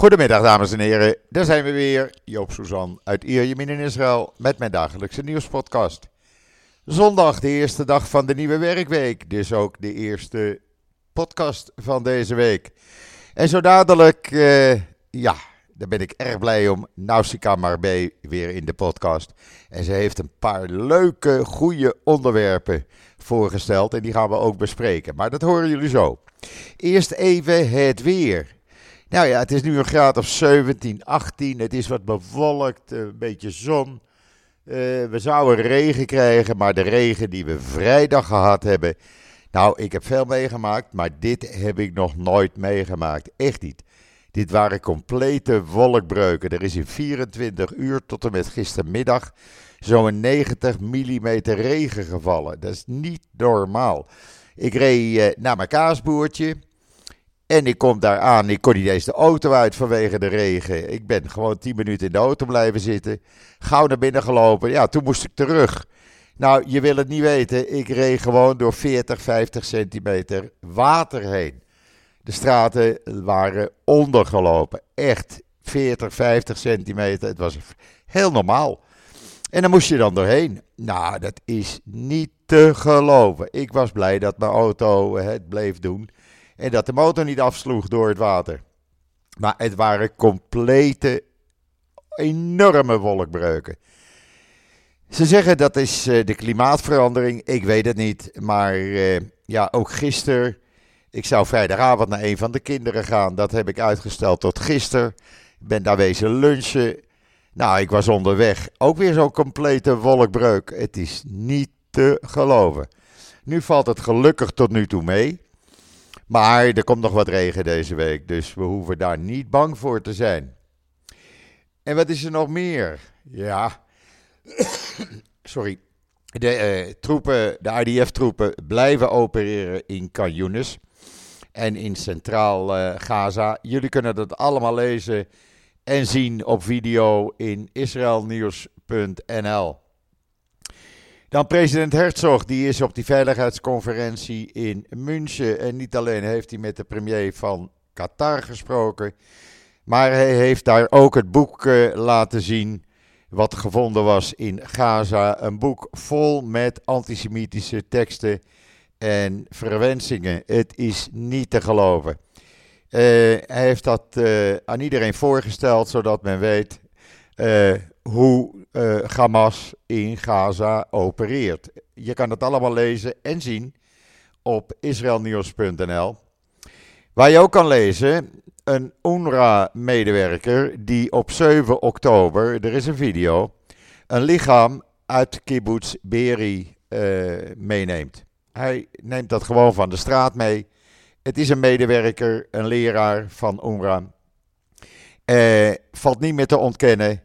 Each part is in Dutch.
Goedemiddag dames en heren, daar zijn we weer. Joop Suzan uit Ierjemien in Israël met mijn dagelijkse nieuwspodcast. Zondag, de eerste dag van de nieuwe werkweek, dus ook de eerste podcast van deze week. En zo dadelijk, uh, ja, daar ben ik erg blij om, Nausicaa Marbé weer in de podcast. En ze heeft een paar leuke, goede onderwerpen voorgesteld en die gaan we ook bespreken. Maar dat horen jullie zo. Eerst even het weer. Nou ja, het is nu een graad of 17, 18. Het is wat bewolkt, een beetje zon. Uh, we zouden regen krijgen, maar de regen die we vrijdag gehad hebben. Nou, ik heb veel meegemaakt, maar dit heb ik nog nooit meegemaakt. Echt niet. Dit waren complete wolkbreuken. Er is in 24 uur tot en met gistermiddag zo'n 90 mm regen gevallen. Dat is niet normaal. Ik reed uh, naar mijn kaasboertje. En ik kom daar aan, ik kon niet eens de auto uit vanwege de regen. Ik ben gewoon 10 minuten in de auto blijven zitten. Gauw naar binnen gelopen. Ja, toen moest ik terug. Nou, je wil het niet weten. Ik reed gewoon door 40, 50 centimeter water heen. De straten waren ondergelopen. Echt 40, 50 centimeter. Het was heel normaal. En dan moest je dan doorheen. Nou, dat is niet te geloven. Ik was blij dat mijn auto het bleef doen. En dat de motor niet afsloeg door het water. Maar het waren complete, enorme wolkbreuken. Ze zeggen dat is uh, de klimaatverandering. Ik weet het niet. Maar uh, ja, ook gisteren. Ik zou vrijdagavond naar een van de kinderen gaan. Dat heb ik uitgesteld tot gisteren. Ik ben daar wezen lunchen. Nou, ik was onderweg. Ook weer zo'n complete wolkbreuk. Het is niet te geloven. Nu valt het gelukkig tot nu toe mee. Maar er komt nog wat regen deze week, dus we hoeven daar niet bang voor te zijn. En wat is er nog meer? Ja, sorry. De uh, troepen, de IDF-troepen blijven opereren in Kanyunis en in Centraal uh, Gaza. Jullie kunnen dat allemaal lezen en zien op video in israelnieuws.nl. Dan president Herzog, die is op die veiligheidsconferentie in München. En niet alleen heeft hij met de premier van Qatar gesproken, maar hij heeft daar ook het boek uh, laten zien wat gevonden was in Gaza. Een boek vol met antisemitische teksten en verwensingen. Het is niet te geloven. Uh, hij heeft dat uh, aan iedereen voorgesteld, zodat men weet hoe uh, Hamas in Gaza opereert. Je kan het allemaal lezen en zien op israelnieuws.nl. Waar je ook kan lezen, een UNRWA-medewerker die op 7 oktober, er is een video, een lichaam uit kibbutz Beri uh, meeneemt. Hij neemt dat gewoon van de straat mee. Het is een medewerker, een leraar van UNRWA. Valt niet meer te ontkennen.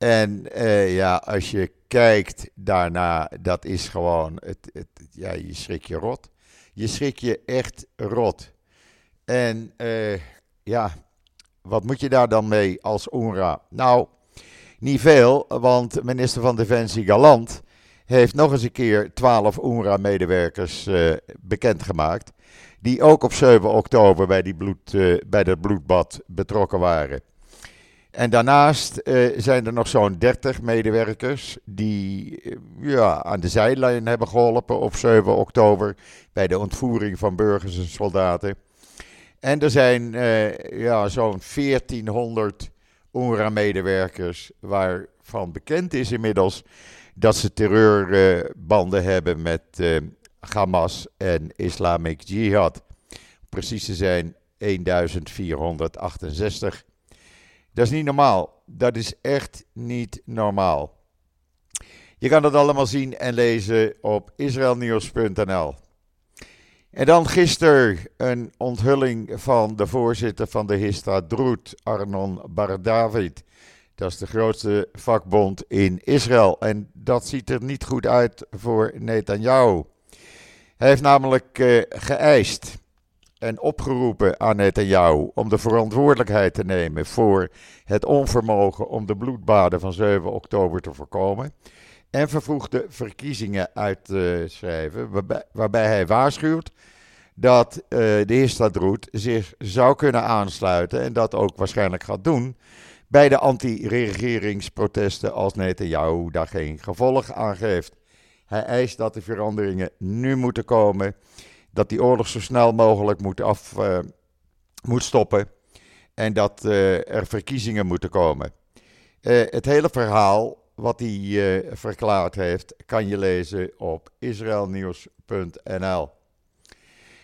En uh, ja, als je kijkt daarna, dat is gewoon, het, het, ja, je schrik je rot. Je schrik je echt rot. En uh, ja, wat moet je daar dan mee als UNRWA? Nou, niet veel, want minister van Defensie Galant heeft nog eens een keer 12 UNRWA-medewerkers uh, bekendgemaakt. Die ook op 7 oktober bij, die bloed, bij dat bloedbad betrokken waren. En daarnaast uh, zijn er nog zo'n 30 medewerkers die uh, ja, aan de zijlijn hebben geholpen op 7 oktober bij de ontvoering van burgers en soldaten. En er zijn uh, ja, zo'n 1400 UNRWA-medewerkers waarvan bekend is inmiddels dat ze terreurbanden hebben met Hamas en Islamic Jihad. Precies te zijn 1468. Dat is niet normaal. Dat is echt niet normaal. Je kan dat allemaal zien en lezen op israelnieuws.nl. En dan gisteren een onthulling van de voorzitter van de Histadrut, Arnon Bardavid. Dat is de grootste vakbond in Israël. En dat ziet er niet goed uit voor Netanyahu. Hij heeft namelijk uh, geëist en opgeroepen aan Netanyahu om de verantwoordelijkheid te nemen voor het onvermogen om de bloedbaden van 7 oktober te voorkomen. En vervroegde verkiezingen uit te schrijven, waarbij, waarbij hij waarschuwt dat de Histadroet zich zou kunnen aansluiten en dat ook waarschijnlijk gaat doen bij de anti-regeringsprotesten als Netanyahu daar geen gevolg aan geeft. Hij eist dat de veranderingen nu moeten komen, dat die oorlog zo snel mogelijk moet, af, uh, moet stoppen en dat uh, er verkiezingen moeten komen. Uh, het hele verhaal wat hij verklaard heeft kan je lezen op israelnieuws.nl.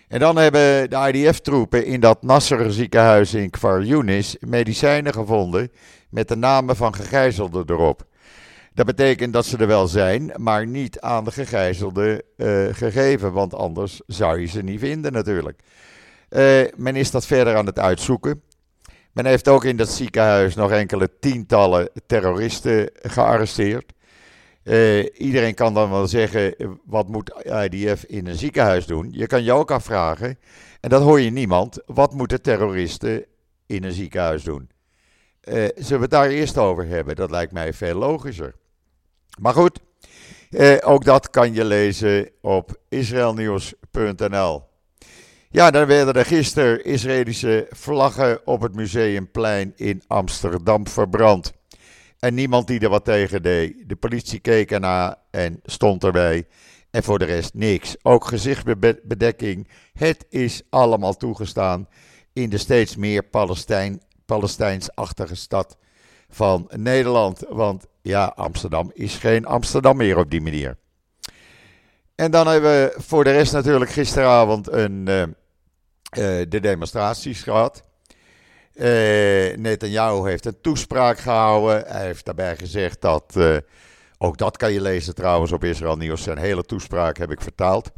En dan hebben de IDF-troepen in dat Nasser ziekenhuis in Kfar Yunis medicijnen gevonden met de namen van gegijzelden erop. Dat betekent dat ze er wel zijn, maar niet aan de gegijzelden uh, gegeven, want anders zou je ze niet vinden natuurlijk. Uh, men is dat verder aan het uitzoeken. Men heeft ook in dat ziekenhuis nog enkele tientallen terroristen gearresteerd. Uh, iedereen kan dan wel zeggen, wat moet IDF in een ziekenhuis doen? Je kan je ook afvragen, en dat hoor je niemand, wat moeten terroristen in een ziekenhuis doen? Uh, zullen we het daar eerst over hebben? Dat lijkt mij veel logischer. Maar goed, uh, ook dat kan je lezen op israelnieuws.nl. Ja, dan werden er gisteren Israëlische vlaggen op het Museumplein in Amsterdam verbrand. En niemand die er wat tegen deed. De politie keek ernaar en stond erbij. En voor de rest niks. Ook gezichtsbedekking. Het is allemaal toegestaan in de steeds meer Palestijn, Palestijnsachtige stad van Nederland. Want ja, Amsterdam is geen Amsterdam meer op die manier. En dan hebben we voor de rest natuurlijk gisteravond een, uh, uh, de demonstraties gehad. Uh, Netanyahu heeft een toespraak gehouden. Hij heeft daarbij gezegd dat, uh, ook dat kan je lezen trouwens op Israël Nieuws, zijn hele toespraak heb ik vertaald.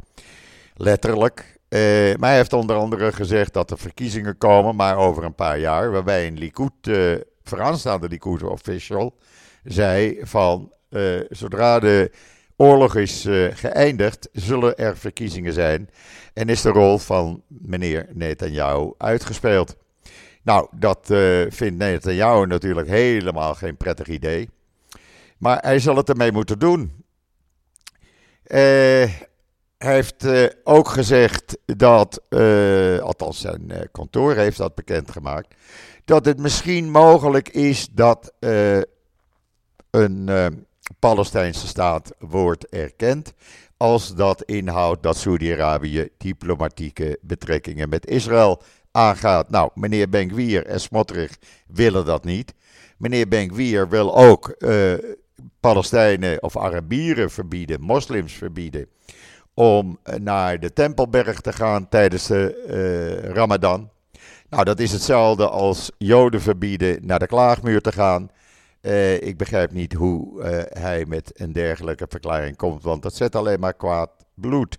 Letterlijk. Uh, maar hij heeft onder andere gezegd dat er verkiezingen komen, maar over een paar jaar, waarbij een Likud, vooraanstaande Likud official, zei van zodra de oorlog is geëindigd, zullen er verkiezingen zijn en is de rol van meneer Netanyahu uitgespeeld. Nou, dat uh, vindt Netanyahu natuurlijk helemaal geen prettig idee. Maar hij zal het ermee moeten doen. Hij heeft ook gezegd dat, althans zijn kantoor heeft dat bekendgemaakt, dat het misschien mogelijk is dat een Palestijnse staat wordt erkend als dat inhoudt dat Saudi-Arabië diplomatieke betrekkingen met Israël aangaat. Nou, meneer Benkwier en Smotrich willen dat niet. Meneer Benkwier wil ook uh, Palestijnen of Arabieren verbieden, moslims verbieden, om naar de Tempelberg te gaan tijdens de uh, Ramadan. Nou, dat is hetzelfde als Joden verbieden naar de klaagmuur te gaan. Uh, ik begrijp niet hoe hij met een dergelijke verklaring komt, want dat zet alleen maar kwaad bloed.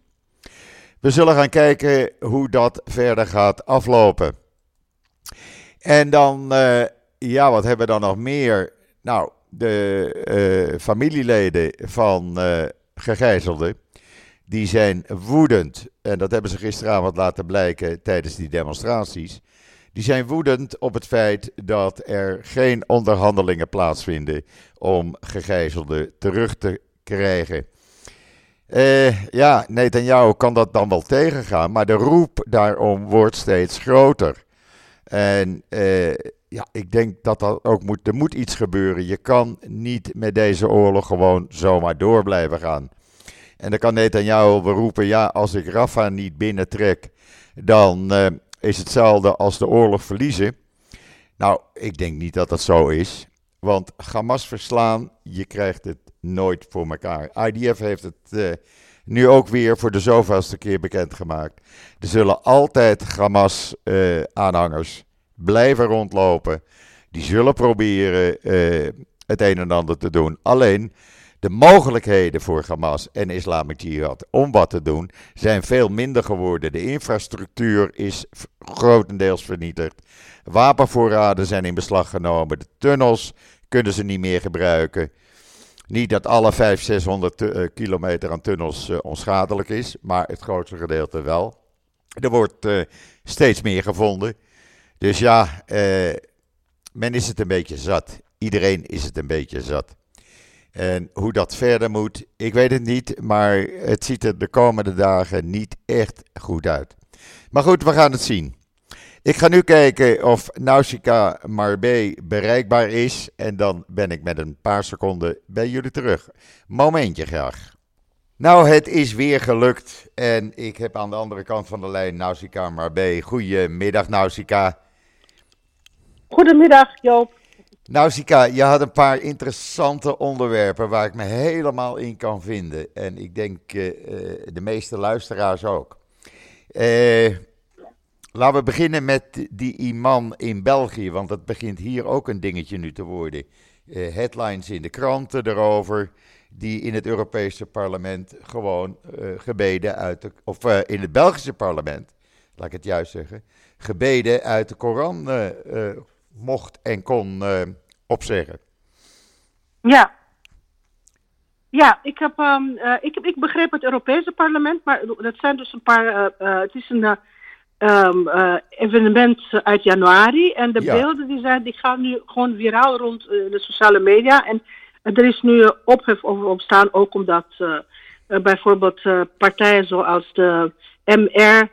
We zullen gaan kijken hoe dat verder gaat aflopen. En dan, uh, ja, wat hebben we dan nog meer? Nou, de familieleden van gegijzelden, die zijn woedend. En dat hebben ze gisteravond laten blijken tijdens die demonstraties. Die zijn woedend op het feit dat er geen onderhandelingen plaatsvinden om gegijzelden terug te krijgen. Uh, ja, Netanyahu kan dat dan wel tegengaan, maar de roep daarom wordt steeds groter. En uh, ja, ik denk dat dat ook moet, er moet iets gebeuren. Je kan niet met deze oorlog gewoon zomaar door blijven gaan. En dan kan Netanyahu beroepen, ja, als ik Rafa niet binnentrek, dan uh, is hetzelfde als de oorlog verliezen. Nou, ik denk niet dat dat zo is. Want Hamas verslaan, je krijgt het nooit voor elkaar. IDF heeft het uh, nu ook weer voor de zoveelste keer bekendgemaakt. Er zullen altijd Hamas-aanhangers uh, blijven rondlopen. Die zullen proberen uh, het een en ander te doen. Alleen de mogelijkheden voor Hamas en Islamic Jihad om wat te doen zijn veel minder geworden. De infrastructuur is grotendeels vernietigd. Wapenvoorraden zijn in beslag genomen. De tunnels kunnen ze niet meer gebruiken. Niet dat alle 500, 600 uh, kilometer aan tunnels uh, onschadelijk is, maar het grootste gedeelte wel. Er wordt uh, steeds meer gevonden. Dus ja, eh, men is het een beetje zat. Iedereen is het een beetje zat. En hoe dat verder moet, ik weet het niet, maar het ziet er de komende dagen niet echt goed uit. Maar goed, we gaan het zien. Ik ga nu kijken of Nausicaa Marbé bereikbaar is. En dan ben ik met een paar seconden bij jullie terug. Momentje graag. Nou, het is weer gelukt. En ik heb aan de andere kant van de lijn Nausicaa Marbé. Goedemiddag, Nausicaa. Goedemiddag, Joop. Nausicaa, je had een paar interessante onderwerpen waar ik me helemaal in kan vinden. En ik denk uh, de meeste luisteraars ook. Uh, laten we beginnen met die imam in België, want dat begint hier ook een dingetje nu te worden. Headlines in de kranten erover, die in het Europese parlement gewoon gebeden uit de, of in het Belgische parlement, laat ik het juist zeggen, gebeden uit de Koran mocht en kon opzeggen. Ja. Ja, ik heb, um, uh, ik heb, ik begreep het Europese parlement, maar dat zijn dus een paar, uh, uh, het is een um, evenement uit januari en de ja. beelden die, zijn, die gaan nu gewoon viraal rond de sociale media en er is nu ophef over ontstaan, ook omdat bijvoorbeeld partijen zoals de MR,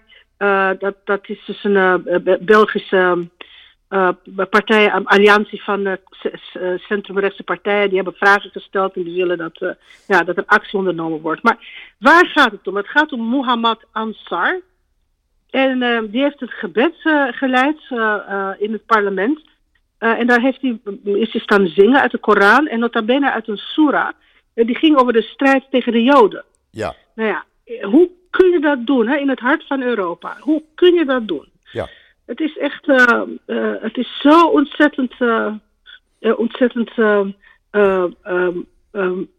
dat, dat is dus een Belgische uh, partijen, een alliantie van uh, centrumrechtse partijen, die hebben vragen gesteld en die willen dat, uh, ja, dat er actie ondernomen wordt. Maar waar gaat het om? Het gaat om Muhammad Ansar. En die heeft het gebed geleid in het parlement. en daar heeft hij, is hij staan zingen uit de Koran en nota bene uit een surah. die ging over de strijd tegen de Joden. Ja. Nou ja, hoe kun je dat doen hè, in het hart van Europa? Hoe kun je dat doen? Ja. Het is echt, uh, uh, het is zo ontzettend, uh, ontzettend um, um,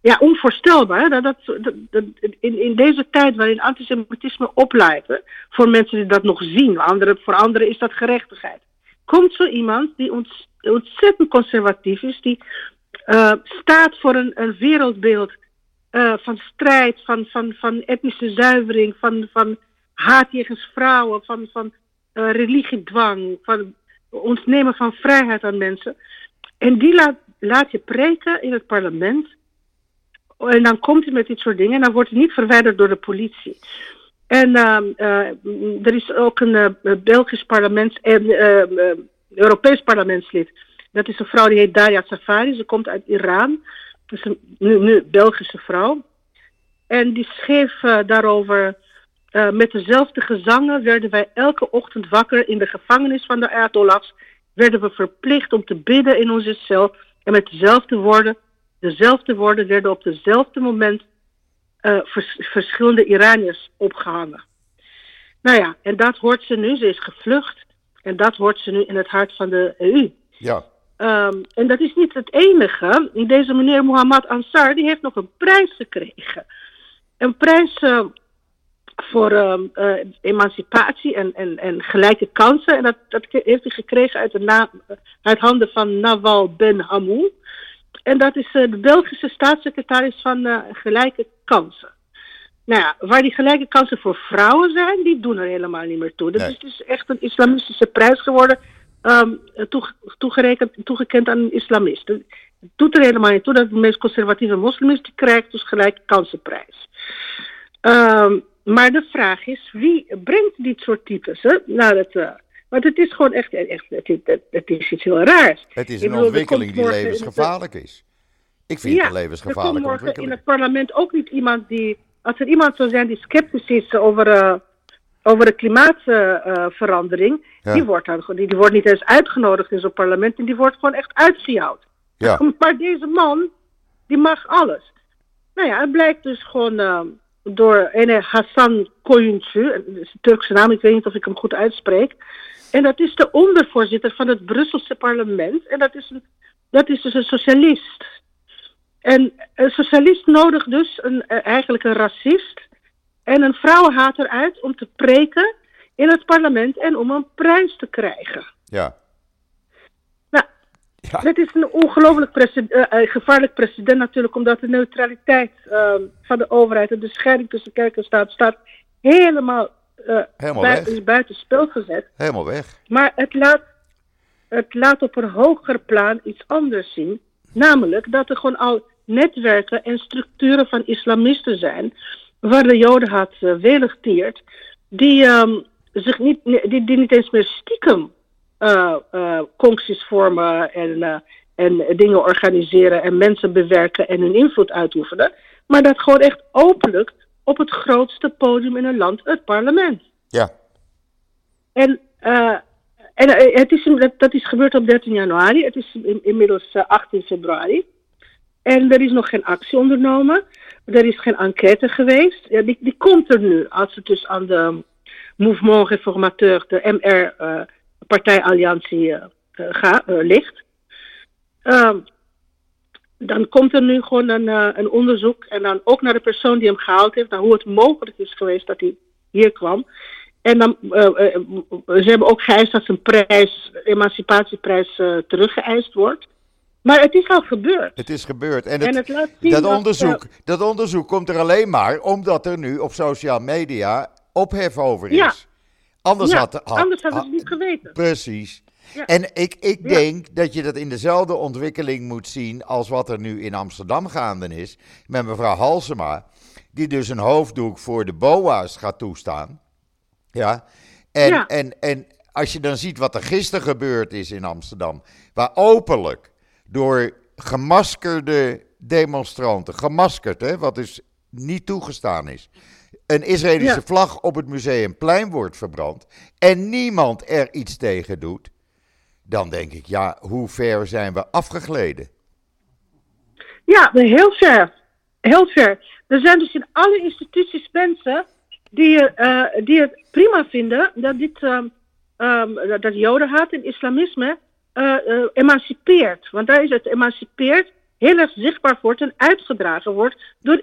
ja, onvoorstelbaar. Dat, dat, in, in deze tijd waarin antisemitisme opleidt, voor mensen die dat nog zien, voor anderen is dat gerechtigheid. Komt zo iemand die ont, ontzettend conservatief is, die staat voor een, een wereldbeeld van strijd, van, van, van etnische zuivering, van, van haat jegens vrouwen, van, van uh, religiedwang, van ontnemen van vrijheid aan mensen. En die laat, laat je preken in het parlement. En dan komt hij met dit soort dingen en dan wordt hij niet verwijderd door de politie. En uh, uh, er is ook een uh, Belgisch parlement, Europees parlementslid. Dat is een vrouw die heet Daria Safari. Ze komt uit Iran. Dat is een nu, nu Belgische vrouw. En die schreef daarover uh, met dezelfde gezangen werden wij elke ochtend wakker in de gevangenis van de Ayatollahs. Werden we verplicht om te bidden in onze cel. En met dezelfde woorden, dezelfde woorden werden op dezelfde moment uh, vers verschillende Iraniërs opgehangen. Nou ja, en dat hoort ze nu. Ze is gevlucht. En dat hoort ze nu in het hart van de EU. Ja. Um, en dat is niet het enige. Deze meneer Mohammad Ansar, die heeft nog een prijs gekregen. Een prijs uh, voor uh, emancipatie en, en, en gelijke kansen. En dat, dat heeft hij gekregen uit, de na, uit handen van Nawal Ben Hamou. En dat is uh, de Belgische staatssecretaris van uh, gelijke kansen. Nou ja, waar die gelijke kansen voor vrouwen zijn, die doen er helemaal niet meer toe. Dat nee. is dus echt een islamistische prijs geworden, um, toe, toegerekend, toegekend aan een islamist. Het doet er helemaal niet toe dat de meest conservatieve moslim is, die krijgt dus gelijke kansenprijs. Um, maar de vraag is, wie brengt dit soort types? Hè? Nou, dat, uh, want het is gewoon echt, echt het, het, het is iets heel raars. Het is een bedoel, ontwikkeling die levensgevaarlijk is. Ik vind ja, het een levensgevaarlijke ontwikkeling. in het parlement ook niet iemand die, als er iemand zou zijn die sceptisch is over, uh, over de klimaatverandering, uh, ja. die, wordt dan, die, die wordt niet eens uitgenodigd in zo'n parlement en die wordt gewoon echt uitgejouwd. Ja. maar deze man, die mag alles. Nou ja, het blijkt dus gewoon uh, door ene Hassan Koyuncu, een Turkse naam, ik weet niet of ik hem goed uitspreek. En dat is de ondervoorzitter van het Brusselse parlement. En dat is, een, dat is dus een socialist. En een socialist nodigt dus een, eigenlijk een racist en een vrouwenhater uit om te preken in het parlement en om een prijs te krijgen. Ja. Ja. Het is een ongelooflijk precedent, uh, gevaarlijk precedent natuurlijk, omdat de neutraliteit uh, van de overheid en de scheiding tussen kerk en staat staat helemaal, uh, helemaal weg. is buiten spel gezet. Helemaal weg. Maar het laat, het laat op een hoger plan iets anders zien, namelijk dat er gewoon al netwerken en structuren van islamisten zijn, waar de jodenhaat uh, welig tiert. die, ehm, zich niet, die, die niet eens meer stiekem uh, uh, vormen en, uh, en dingen organiseren en mensen bewerken en hun invloed uitoefenen. Maar dat gewoon echt openlijk op het grootste podium in een land, het parlement. Ja. En, en het is, dat is gebeurd op 13 januari, het is inmiddels 18 februari. En er is nog geen actie ondernomen. Er is geen enquête geweest. Ja, die, die komt er nu, als het dus aan de Mouvement Reformateur, de MR, partijalliantie, uh, uh, ligt. Ehm, dan komt er nu gewoon een, een, onderzoek en dan ook naar de persoon die hem gehaald heeft, naar hoe het mogelijk is geweest dat hij hier kwam. En dan, ze hebben ook geëist dat zijn prijs, emancipatieprijs, teruggeëist wordt. Maar het is al gebeurd. Het is gebeurd. En, het, dat, onderzoek, dat onderzoek komt er alleen maar omdat er nu op social media ophef over is. Ja. Anders, ja, had, had, anders had het niet geweten. Precies. Ja. En ik, ik denk dat je dat in dezelfde ontwikkeling moet zien als wat er nu in Amsterdam gaande is. Met mevrouw Halsema, die dus een hoofddoek voor de BOA's gaat toestaan. Ja. En, en, en als je dan ziet wat er gisteren gebeurd is in Amsterdam, waar openlijk door gemaskerde demonstranten, gemaskerd, hè, wat dus niet toegestaan is, een Israëlische vlag op het museumplein wordt verbrand en niemand er iets tegen doet, dan denk ik, ja, hoe ver zijn we afgegleden? Ja, heel ver. Heel ver. Er zijn dus in alle instituties mensen die, uh, die het prima vinden dat dit um, um, dat jodenhaat en islamisme uh, emancipeert. Want daar is het emancipeert heel erg zichtbaar wordt en uitgedragen wordt door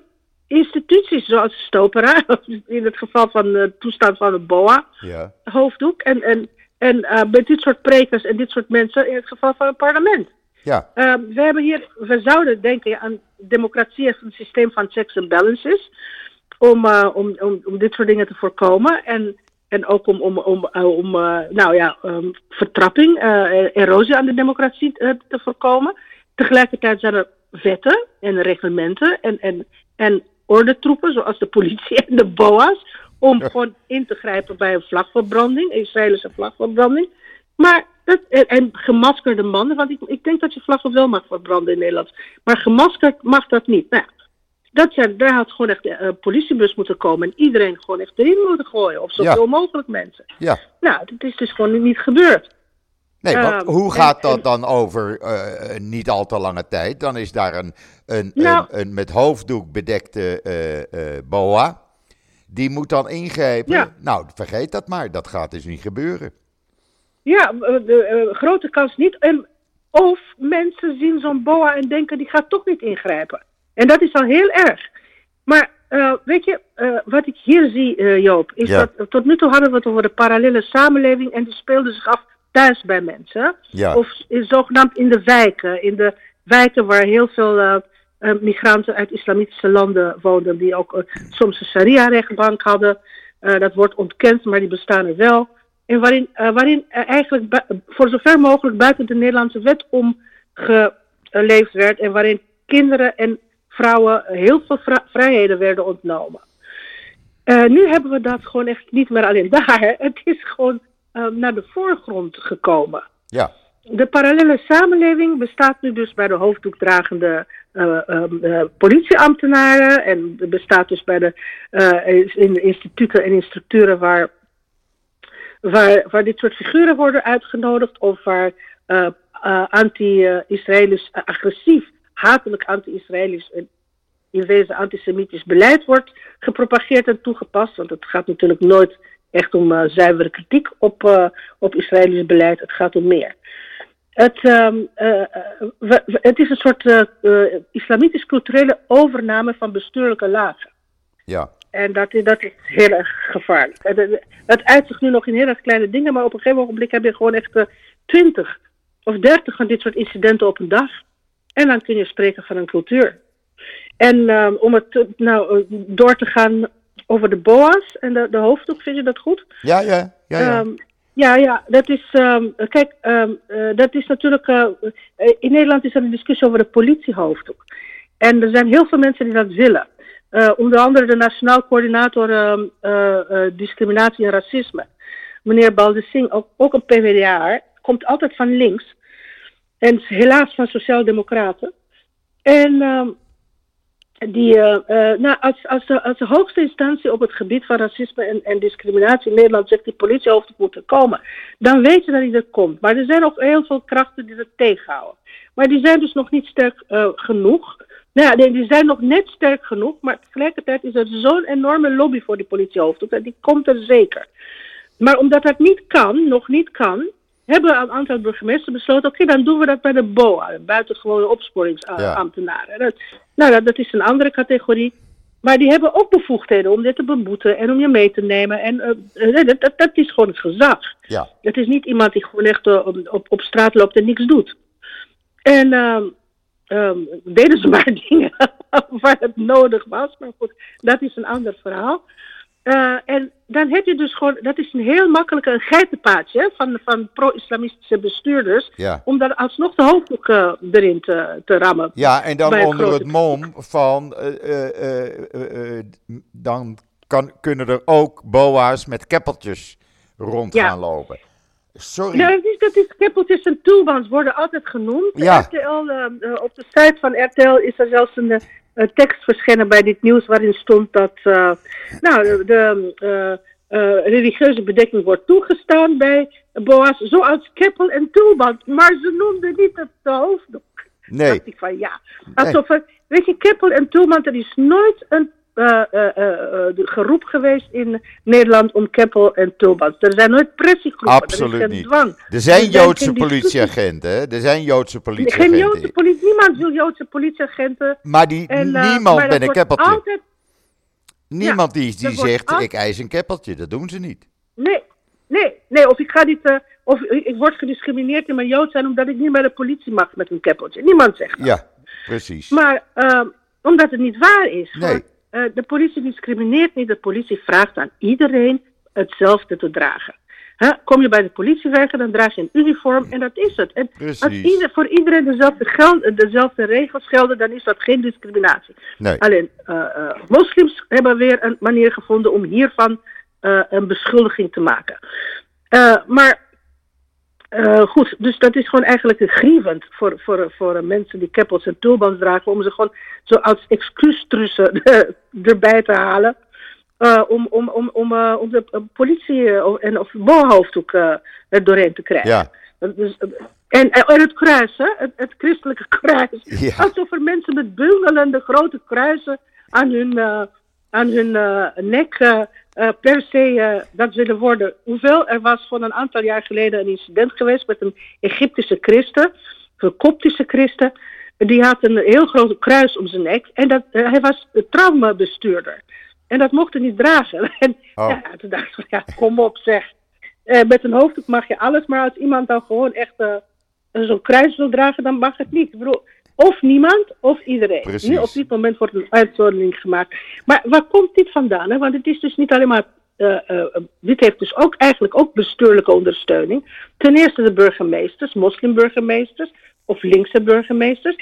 instituties zoals Stopera, in het geval van de toestand van het BOA, ja. hoofddoek, en, en, en uh, met dit soort prekers en dit soort mensen in het geval van het parlement. Ja. Uh, we hebben hier, we zouden denken aan democratie als een systeem van checks en balances, om, uh, om, om, om dit soort dingen te voorkomen. En en ook om, om, om, uh, om nou ja, um, vertrapping, erosie aan de democratie te voorkomen. Tegelijkertijd zijn er wetten en reglementen en, en, en ordentroepen, zoals de politie en de BOA's, om ja. gewoon in te grijpen bij een vlagverbranding, een Israëlische vlagverbranding. Maar dat, en, en, gemaskerde mannen, want ik, ik denk dat je vlaggen wel mag verbranden in Nederland. Maar gemaskerd mag dat niet. Nou, dat zijn, daar had gewoon echt een politiebus moeten komen en iedereen gewoon echt erin moeten gooien. Of zoveel ja. mogelijk mensen. Ja. Nou, het is dus gewoon niet gebeurd. Nee, want uh, hoe gaat en, dat dan over uh, niet al te lange tijd? Dan is daar een, een, nou, een, een met hoofddoek bedekte uh, boa. Die moet dan ingrijpen. Ja. Nou, vergeet dat maar. Dat gaat dus niet gebeuren. Ja, de grote kans niet. En, of mensen zien zo'n boa en denken die gaat toch niet ingrijpen. En dat is al heel erg. Maar uh, weet je, uh, wat ik hier zie, uh, Joop, is Ja. dat tot nu toe hadden we het over de parallele samenleving en die speelde zich af thuis bij mensen. Ja. Of in, zogenaamd in de wijken. In de wijken waar heel veel uh, uh, migranten uit islamitische landen woonden, die ook uh, soms een sharia-rechtbank hadden. Uh, dat wordt ontkend, maar die bestaan er wel. En waarin, waarin eigenlijk voor zover mogelijk buiten de Nederlandse wet om geleefd werd. En waarin kinderen en vrouwen heel veel vri- vrijheden werden ontnomen. Uh, nu hebben we dat gewoon echt niet meer alleen daar. Het is gewoon uh, naar de voorgrond gekomen. Ja. De parallele samenleving bestaat nu dus bij de hoofddoekdragende uh, uh, politieambtenaren en bestaat dus bij de in de instituten en instructeuren waar, waar, waar dit soort figuren worden uitgenodigd of waar anti-Israëlisch agressief, hatelijk anti-Israëlisch en in wezen antisemitisch beleid wordt gepropageerd en toegepast. Want het gaat natuurlijk nooit echt om uh, zuivere kritiek op, uh, op Israëlisch beleid. Het gaat om meer. Het, um, uh, we, we, het is een soort islamitisch culturele overname van bestuurlijke lagen. Ja. En dat, dat is heel erg gevaarlijk. Het, uit zich nu nog in heel erg kleine dingen, maar op een gegeven ogenblik heb je gewoon echt twintig of dertig van dit soort incidenten op een dag. En dan kun je spreken van een cultuur. En um, om het nou door te gaan over de BOA's en de, de hoofddoek, vind je dat goed? Ja, ja, ja. ja. Um, ja, ja, dat is. Um, kijk, um, uh, dat is natuurlijk. Uh, in Nederland is er een discussie over de politiehoofddoek. En er zijn heel veel mensen die dat willen. onder andere de Nationaal Coördinator ehm, Discriminatie en Racisme, meneer Baldessing, ook, ook een PvdA, komt altijd van links. En helaas van Sociaaldemocraten. En ehm, die, uh, nou, als, als, de, als de hoogste instantie op het gebied van racisme en, en discriminatie in Nederland zegt die politiehoofd moet komen, dan weet je dat hij er komt. Maar er zijn ook heel veel krachten die het tegenhouden. Maar die zijn dus nog niet sterk uh, genoeg. Nou ja, die zijn nog net sterk genoeg, maar tegelijkertijd is er zo'n enorme lobby voor die politiehoofd. Die komt er zeker. Maar omdat dat niet kan, nog niet kan, hebben een aantal burgemeesters besloten: oké, dan doen we dat bij de BOA, buitengewone opsporingsambtenaren. Ja. nou, dat, is een andere categorie. Maar die hebben ook bevoegdheden om dit te beboeten en om je mee te nemen. En uh, dat, dat, dat, is gewoon het gezag. Ja. Het is niet iemand die gewoon echt uh, op, op straat loopt en niks doet. En um, deden ze maar dingen waar het nodig was. Maar goed, dat is een ander verhaal. Uh, en dan heb je dus gewoon, dat is een heel makkelijke een geitenpaadje van, van pro-islamistische bestuurders. Ja. Om daar alsnog de hoofddoek uh, erin te, te rammen. Ja, en dan onder het mom van, uh, dan kan, kunnen er ook boa's met keppeltjes rond gaan lopen. Sorry. Ja, dat is, dat is keppeltjes en toolbands worden altijd genoemd. Ja. RTL, op de site van RTL is er zelfs een uh, tekst verschenen bij dit nieuws waarin stond dat uh, nou, de religieuze bedekking wordt toegestaan bij Boas, zoals keppel en tulband. Maar ze noemden niet het hoofddoek. Nee. Dacht ik van ja. Alsof er, weet je, keppel en tulband, er is nooit een geroep geweest in Nederland om keppel en tulband. Er zijn nooit pressiegroepen. Absoluut er is niet. Dwang. Er zijn Joodse politieagenten, hè? Er zijn Joodse politieagenten. Geen Joodse politie, niemand wil Joodse politieagenten. Maar die, en, niemand maar een keppeltje. Altijd, niemand die, die zegt, ik eis een keppeltje. Dat doen ze niet. Nee, nee, nee. Of ik ga niet... of ik word gediscrimineerd in mijn Jood zijn omdat ik niet bij de politie mag met een keppeltje. Niemand zegt dat. Ja, precies. Maar ehm, omdat het niet waar is. Nee. Uh, de politie discrimineert niet. De politie vraagt aan iedereen hetzelfde te dragen. Kom je bij de politie werken, dan draag je een uniform en dat is het. En als ieder, voor iedereen dezelfde, geld, dezelfde regels gelden, dan is dat geen discriminatie. Nee. Alleen, uh, uh, moslims hebben weer een manier gevonden om hiervan een beschuldiging te maken. maar uh, goed, dus dat is gewoon eigenlijk grievend voor, voor, voor mensen die keppels en tulbands dragen, om ze gewoon zo als excuustrussen erbij te halen. Uh, om, om, om, om, uh, om de politie en of bovenhoofddoek er doorheen te krijgen. Ja. Dus, en, en het kruis, hè? Het, het christelijke kruis. Ja. Alsof er mensen met bungelende grote kruisen aan hun, aan hun nek uh, per se uh, dat willen worden. Hoewel er was van een aantal jaar geleden een incident geweest met een Egyptische christen, een Koptische christen. Die had een heel groot kruis om zijn nek en dat, uh, hij was traumabestuurder. En dat mocht hij niet dragen. En oh. ja, toen dacht ik ja, kom op zeg. met een hoofddoek mag je alles, maar als iemand dan gewoon echt zo'n kruis wil dragen, dan mag het niet. Ik bedoel, of niemand of iedereen. Precies. Nu op dit moment wordt een uitzondering gemaakt. Maar waar komt dit vandaan? Hè? Want het is dus niet alleen maar. Uh, uh, dit heeft dus ook eigenlijk ook bestuurlijke ondersteuning. Ten eerste de burgemeesters, moslimburgemeesters of linkse burgemeesters.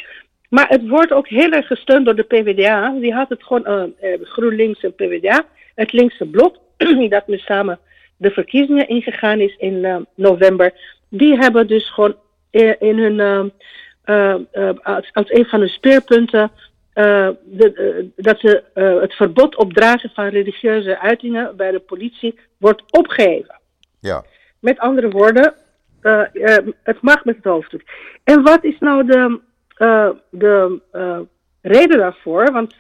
Maar het wordt ook heel erg gesteund door de PvdA. Die had het gewoon uh, GroenLinks en PvdA. Het linkse blok, dat nu samen de verkiezingen ingegaan is in november. Die hebben dus gewoon in hun als, als, een van de speerpunten uh, de, dat ze, het verbod op dragen van religieuze uitingen bij de politie wordt opgeheven. Ja. Met andere woorden, het mag met het hoofddoek. En wat is nou de, de reden daarvoor? Want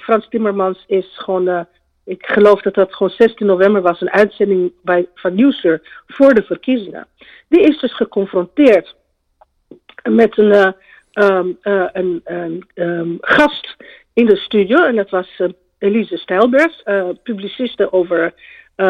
Frans Timmermans is gewoon ik geloof dat dat gewoon 16 november was, een uitzending bij, van Nieuwsuur voor de verkiezingen. Die is dus geconfronteerd met een, um, een, um, gast in de studio. En dat was uh, Elise Stijlberg, publiciste over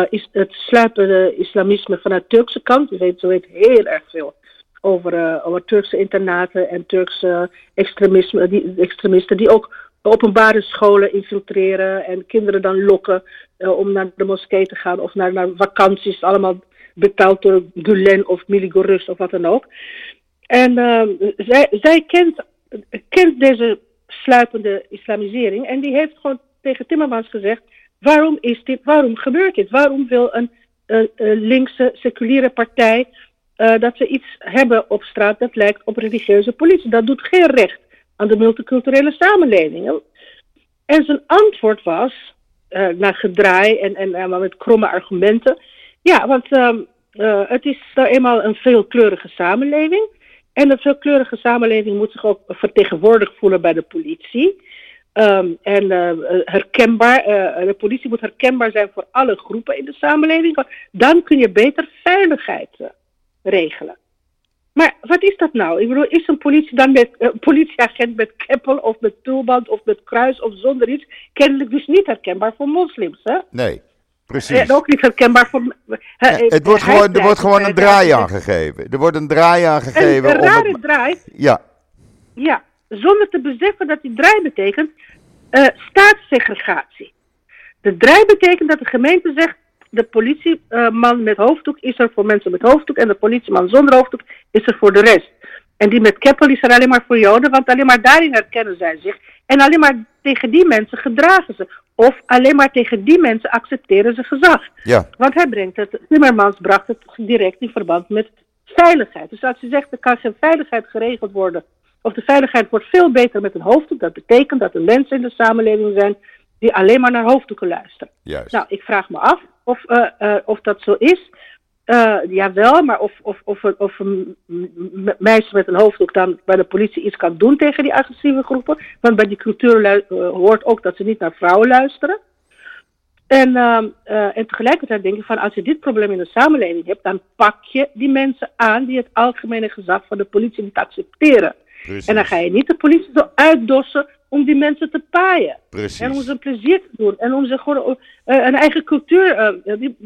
is het sluipende islamisme vanuit de Turkse kant. Die weet, weet heel erg veel over, over Turkse internaten en Turkse extremisme, die, extremisten die ook openbare scholen infiltreren en kinderen dan lokken om naar de moskee te gaan of naar, naar vakanties, allemaal betaald door Gulen of Miligorus of wat dan ook. En uh, zij, zij kent, kent deze sluipende islamisering. En die heeft gewoon tegen Timmermans gezegd: waarom is dit, waarom gebeurt dit? Waarom wil een linkse seculiere partij uh, dat we iets hebben op straat dat lijkt op religieuze politie? Dat doet geen recht aan de multiculturele samenleving. En zijn antwoord was, uh, naar gedraai en, en met kromme argumenten. Ja, want uh, het is nou eenmaal een veelkleurige samenleving. En een veelkleurige samenleving moet zich ook vertegenwoordigd voelen bij de politie. Um, en herkenbaar, de politie moet herkenbaar zijn voor alle groepen in de samenleving. Dan kun je beter veiligheid regelen. Maar wat is dat nou? Ik bedoel, is een politie dan met politieagent met keppel of met tulband of met kruis of zonder iets kennelijk dus niet herkenbaar voor moslims, hè? Nee, precies. En ook niet herkenbaar voor. Het wordt gewoon, er wordt gewoon een draai aangegeven. Er wordt een draai aangegeven. Een, een rare het... draai. Ja. Ja, zonder te beseffen dat die draai betekent uh, staatssegregatie. De draai betekent dat de gemeente zegt: de politieman met hoofddoek is er voor mensen met hoofddoek en de politieman zonder hoofddoek is er voor de rest. En die met keppel is er alleen maar voor Joden, want alleen maar daarin herkennen zij zich. En alleen maar tegen die mensen gedragen ze. Of alleen maar tegen die mensen accepteren ze gezag. Ja. Want hij brengt het, Timmermans bracht het direct in verband met veiligheid. Dus als je zegt, er kan geen veiligheid geregeld worden, of de veiligheid wordt veel beter met een hoofddoek, dat betekent dat er mensen in de samenleving zijn die alleen maar naar hoofddoeken luisteren. Juist. Nou, ik vraag me af of, uh, uh, of dat zo is. Uh, jawel, maar of, of, of, of een meisje met een hoofddoek dan bij de politie iets kan doen tegen die agressieve groepen. Want bij die cultuur hoort ook dat ze niet naar vrouwen luisteren. En, en tegelijkertijd denk ik van als je dit probleem in de samenleving hebt, dan pak je die mensen aan die het algemene gezag van de politie niet accepteren. Precies. En dan ga je niet de politie zo uitdossen om die mensen te paaien. Precies. En om ze een plezier te doen. En om ze gewoon een eigen cultuur. Die,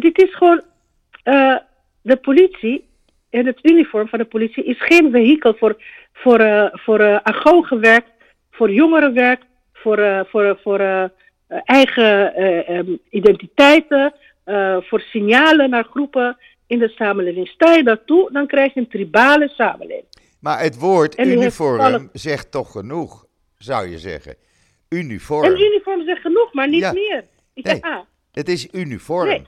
dit is gewoon. de politie en het uniform van de politie is geen vehikel voor, voor, voor agogenwerk, voor jongerenwerk, voor, voor, voor eigen um, identiteiten, voor signalen naar groepen in de samenleving. Sta je daartoe, dan krijg je een tribale samenleving. Maar het woord uniform alle... zegt toch genoeg, zou je zeggen. Uniform. Een uniform zegt genoeg, maar niet ja. meer. Nee, ja. het is uniform. Nee.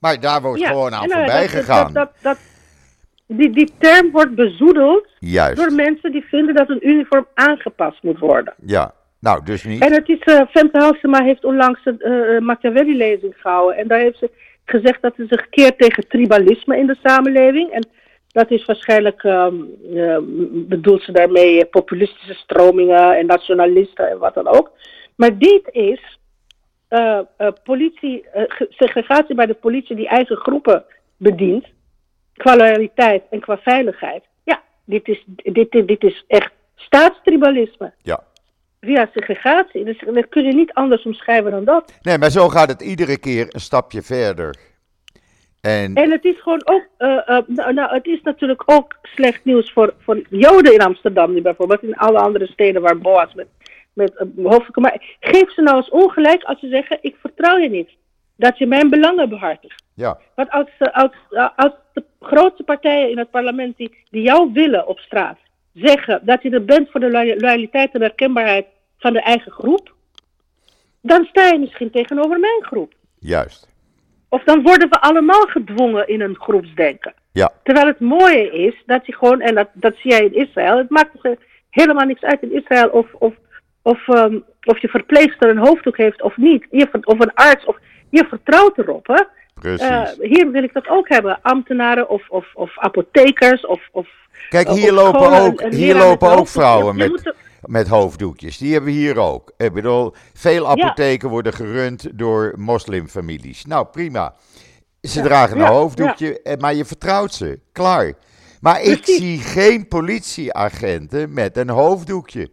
Maar daar wordt ja. gewoon aan nou, voorbij dat, gegaan. Dat, dat, die, die term wordt bezoedeld Juist. door mensen die vinden dat een uniform aangepast moet worden. Ja, nou dus niet. En het is, uh, Femke Halsema heeft onlangs een uh, Machiavelli-lezing gehouden. En daar heeft ze gezegd dat ze zich keert tegen tribalisme in de samenleving. En dat is waarschijnlijk, um, uh, bedoelt ze daarmee populistische stromingen en nationalisten en wat dan ook. Maar dit is uh, uh, politie, segregatie bij de politie die eigen groepen bedient, qua loyaliteit en qua veiligheid. Ja, dit is, dit, dit, dit is echt staatstribalisme. Ja. Via segregatie. Dus dat kun je niet anders omschrijven dan dat. Nee, maar zo gaat het iedere keer een stapje verder. En, en het is gewoon ook, nou, nou, het is natuurlijk ook slecht nieuws voor, voor Joden in Amsterdam, nu bijvoorbeeld, in alle andere steden waar Boas met, met hoofdelijke. Maar geef ze nou eens ongelijk als ze zeggen: Ik vertrouw je niet. Dat je mijn belangen behartigt. Ja. Want als, als, als de grootste partijen in het parlement die, die jou willen op straat zeggen dat je er bent voor de loyaliteit en herkenbaarheid van de eigen groep, dan sta je misschien tegenover mijn groep. Juist. Of dan worden we allemaal gedwongen in een groepsdenken. Ja. Terwijl het mooie is dat je gewoon, en dat, dat zie jij in Israël, het maakt helemaal niks uit in Israël of, of, of, um, of je verpleegster een hoofddoek heeft of niet. Je, of een arts, of je vertrouwt erop. Hè? Uh, hier wil ik dat ook hebben. Ambtenaren of, of, of apothekers of. of Kijk, hier of lopen ook, hier lopen ook vrouwen met, er- met hoofddoekjes. Die hebben we hier ook. Ik bedoel, veel apotheken worden gerund door moslimfamilies. Nou, prima. Ze dragen een ja, hoofddoekje, eh, maar je vertrouwt ze. Klaar. Maar ik Precies. zie geen politieagenten met een hoofddoekje.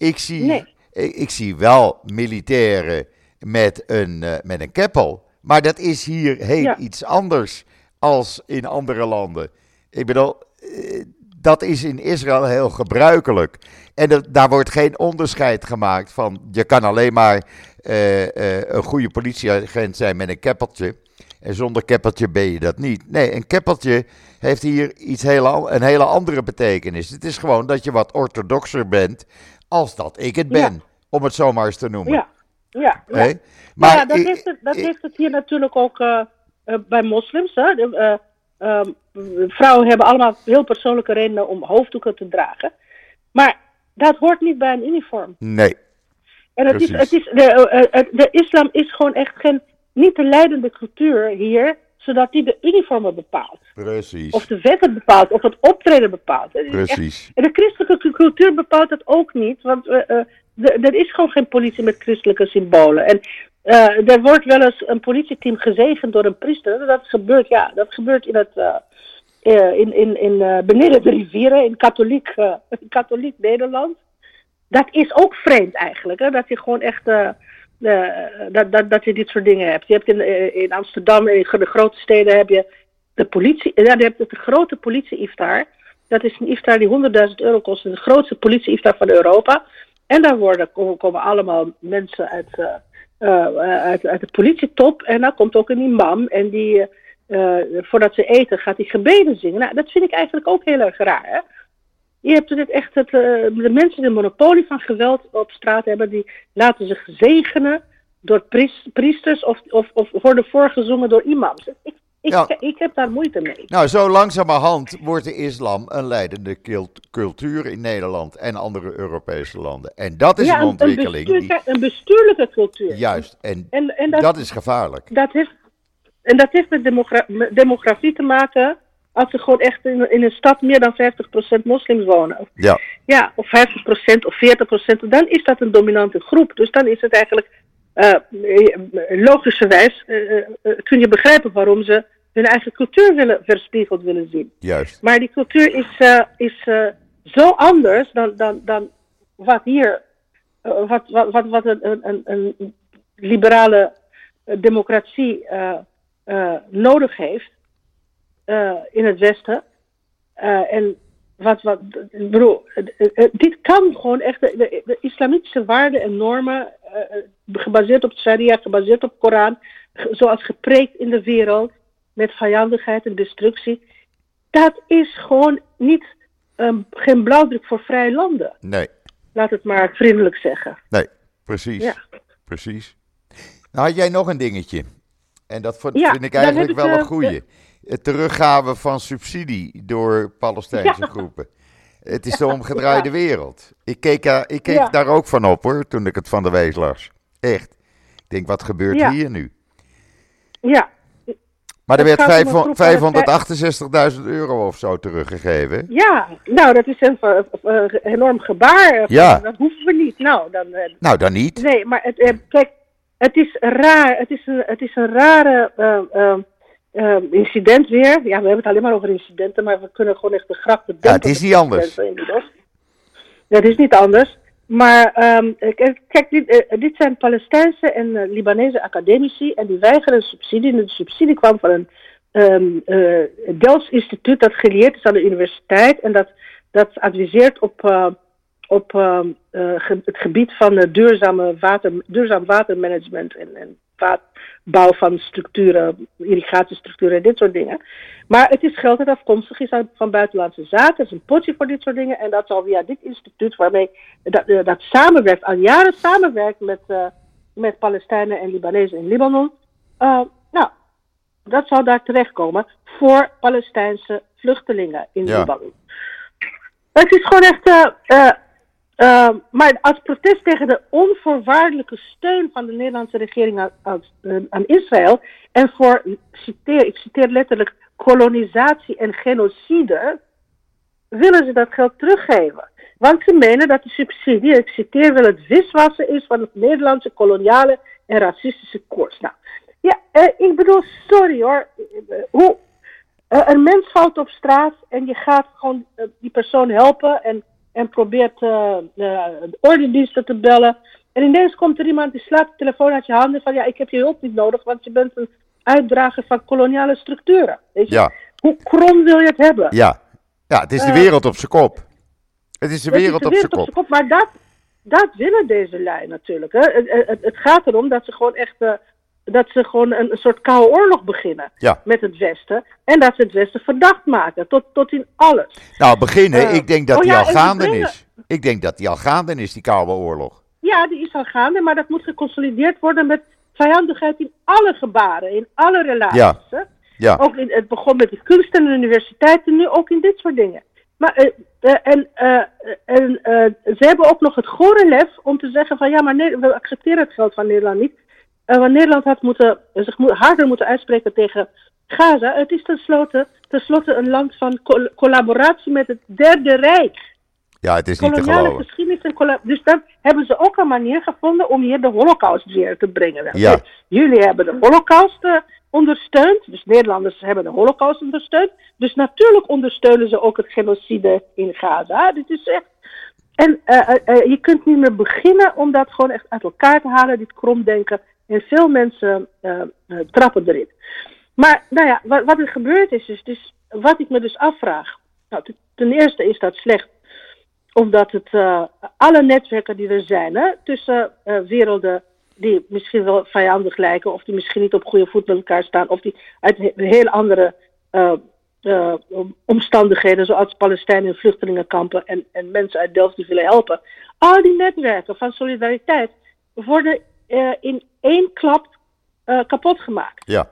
Ik zie, Nee. ik, ik zie wel militairen met een, eh, met een keppel. Maar dat is hier heel Ja. iets anders als in andere landen. Ik bedoel, eh, dat is in Israël heel gebruikelijk. En dat- daar wordt geen onderscheid gemaakt van je kan alleen maar eh, een goede politieagent zijn met een keppeltje. En zonder keppeltje ben je dat niet. Nee, een keppeltje heeft hier iets hele, een hele andere betekenis. Het is gewoon dat je wat orthodoxer bent als dat ik het ben. Om het zomaar eens te noemen. Ja, ja. ja. Maar ja, dat, heeft het, dat heeft het hier natuurlijk ook uh, uh, bij moslims. Hè? De, uh, vrouwen hebben allemaal heel persoonlijke redenen om hoofddoeken te dragen. Maar dat hoort niet bij een uniform. Nee. En het is, het is, de, de islam is gewoon echt geen, niet de leidende cultuur hier zodat die de uniformen bepaalt. Precies. Of de wetten bepaalt, of het optreden bepaalt. Precies. En de christelijke cultuur bepaalt dat ook niet, want uh, er is gewoon geen politie met christelijke symbolen. En uh, er wordt wel eens een politieteam gezegend door een priester. Dat gebeurt, ja, dat gebeurt in het, in, in, in beneden de rivieren, in katholiek, katholiek Nederland. Dat is ook vreemd eigenlijk, hè? dat je gewoon echt uh, dat, dat, dat je dit soort dingen hebt. Je hebt in, eh, in Amsterdam, in de grote steden, heb je de politie. Ja, je hebt de grote politie-iftar. Dat is een iftar die 100.000 euro kost. De grootste politie-iftar van Europa. En daar worden, komen, allemaal mensen uit, uh, uit, uit de politietop. En dan komt ook een imam. En die, voordat ze eten, gaat hij gebeden zingen. Nou, dat vind ik eigenlijk ook heel erg raar. Hè? Je hebt het echt, het, uh, de mensen die een monopolie van geweld op straat hebben, die laten zich zegenen door priesters of, of, of worden voorgezongen door imams. Ik, ik, ik, heb daar moeite mee. Nou, zo langzamerhand wordt de islam een leidende cultuur in Nederland en andere Europese landen. En dat is een ontwikkeling. Een, die... een bestuurlijke cultuur. Juist, en, en, en dat, dat, is gevaarlijk. Dat heeft, en dat heeft met demografie te maken als er gewoon echt in, in een stad meer dan 50% moslims wonen. Ja. Ja, of 50% of 40%, dan is dat een dominante groep. Dus dan is het eigenlijk, uh, logischerwijs, uh, kun je begrijpen waarom ze hun eigen cultuur willen, verspiegeld willen zien. Juist. Maar die cultuur is, is zo anders dan, dan, dan wat hier, wat, wat, wat, wat een, een, een liberale democratie nodig heeft. Uh, in het Westen. Uh, en wat, wat, bedoel, dit kan gewoon echt, de, de, de islamitische waarden en normen, uh, gebaseerd op sharia, gebaseerd op Koran, zoals gepreekt in de wereld, met vijandigheid en destructie, dat is gewoon niet, um, geen blauwdruk voor vrije landen. Nee. Laat het maar vriendelijk zeggen. Nee, precies. Ja. Precies. Nou had jij nog een dingetje. En dat vind, ja, ik eigenlijk wel een goeie het teruggaven van subsidie door Palestijnse groepen. Het is de omgedraaide wereld. Ik keek, ik keek daar ook van op hoor, toen ik het van de wees las. Echt. Ik denk, wat gebeurt hier nu? Ja. Maar er werd 568.000 euro of zo teruggegeven. Ja, nou dat is een enorm gebaar. Ja. Dat hoeven we niet. Nou dan, eh, nou, dan niet. Nee, maar het, eh, kijk, het is raar. Het is een, het is een rare uh, uh, incident weer. Ja, we hebben het alleen maar over incidenten, maar we kunnen gewoon echt de grachten Ja, het is niet anders. Ja, het is niet anders. Maar um, kijk, dit, uh, dit, zijn Palestijnse en uh, Libanese academici en die weigeren subsidie. En de subsidie kwam van een um, uh, Delfts instituut dat geleerd is aan de universiteit en dat, dat adviseert op, op uh, het gebied van duurzame water, duurzaam watermanagement en, en bouw van structuren, irrigatiestructuren en dit soort dingen. Maar het is geld dat afkomstig is van buitenlandse zaken. Er is een potje voor dit soort dingen. En dat zal via dit instituut, waarmee dat, uh, dat samenwerkt, al jaren samenwerkt met, uh, met Palestijnen en Libanezen in Libanon. Uh, nou, dat zal daar terechtkomen voor Palestijnse vluchtelingen in Libanon. Het is gewoon echt uh, maar als protest tegen de onvoorwaardelijke steun van de Nederlandse regering aan, aan, Israël en voor, citeer, ik citeer letterlijk, kolonisatie en genocide, willen ze dat geld teruggeven. Want ze menen dat de subsidie, ik citeer wel, het wiswassen is van het Nederlandse koloniale en racistische koers. Nou, ja, uh, ik bedoel, sorry hoor. Hoe, uh, een mens valt op straat en je gaat gewoon die persoon helpen en en probeert uh, de ordendiensten te bellen. En ineens komt er iemand die slaat de telefoon uit je handen van ja, ik heb je hulp niet nodig, want je bent een uitdrager van koloniale structuren. Weet je? Ja. Hoe krom wil je het hebben? Ja, ja het is de eh, wereld op zijn kop. Het is de wereld, op zijn kop. kop. Maar dat, dat willen deze lui natuurlijk. Hè. Het, het, het, gaat erom dat ze gewoon echt uh, dat ze gewoon een, een soort koude oorlog beginnen Ja. met het Westen. En dat ze het Westen verdacht maken, tot, tot in alles. Nou, beginnen, Eh, ik denk dat oh die ja, al gaande is. Ik denk dat die al gaande is, die Koude Oorlog. Ja, die is al gaande, maar dat moet geconsolideerd worden met vijandigheid in alle gebaren, in alle relaties. Ja. hè. Ja, Ook in, het begon met de kunst en de universiteiten, nu ook in dit soort dingen. Maar, eh, eh, en en ze hebben ook nog het gore lef om te zeggen van ja, maar nee, we accepteren het geld van Nederland niet. Eh, want Nederland had moeten, zich mo- harder moeten uitspreken tegen Gaza. Het is tenslotte, tenslotte een land van col- collaboratie met het Derde Rijk ja het is niet te koloniale geloven. geschiedenis en Dus dan hebben ze ook een manier gevonden om hier de holocaust weer te brengen. Ja. Jullie hebben de holocaust eh, ondersteund, dus Nederlanders hebben de holocaust ondersteund. Dus natuurlijk ondersteunen ze ook het genocide in Gaza. Dit is echt... En eh, eh, eh, je kunt niet meer beginnen om dat gewoon echt uit elkaar te halen, dit kromdenken. En veel mensen eh, eh, trappen erin. Maar nou ja, wat, wat er gebeurd is, is dus, wat ik me dus afvraag. Nou, ten- eerste is dat slecht omdat het eh, alle netwerken die er zijn hè, tussen werelden die misschien wel vijandig lijken, of die misschien niet op goede voet met elkaar staan, of die uit he- heel andere omstandigheden, zoals Palestijnen in vluchtelingenkampen en, en mensen uit Delft die willen helpen. Al die netwerken van solidariteit worden eh, in één klap eh, kapot gemaakt. Ja,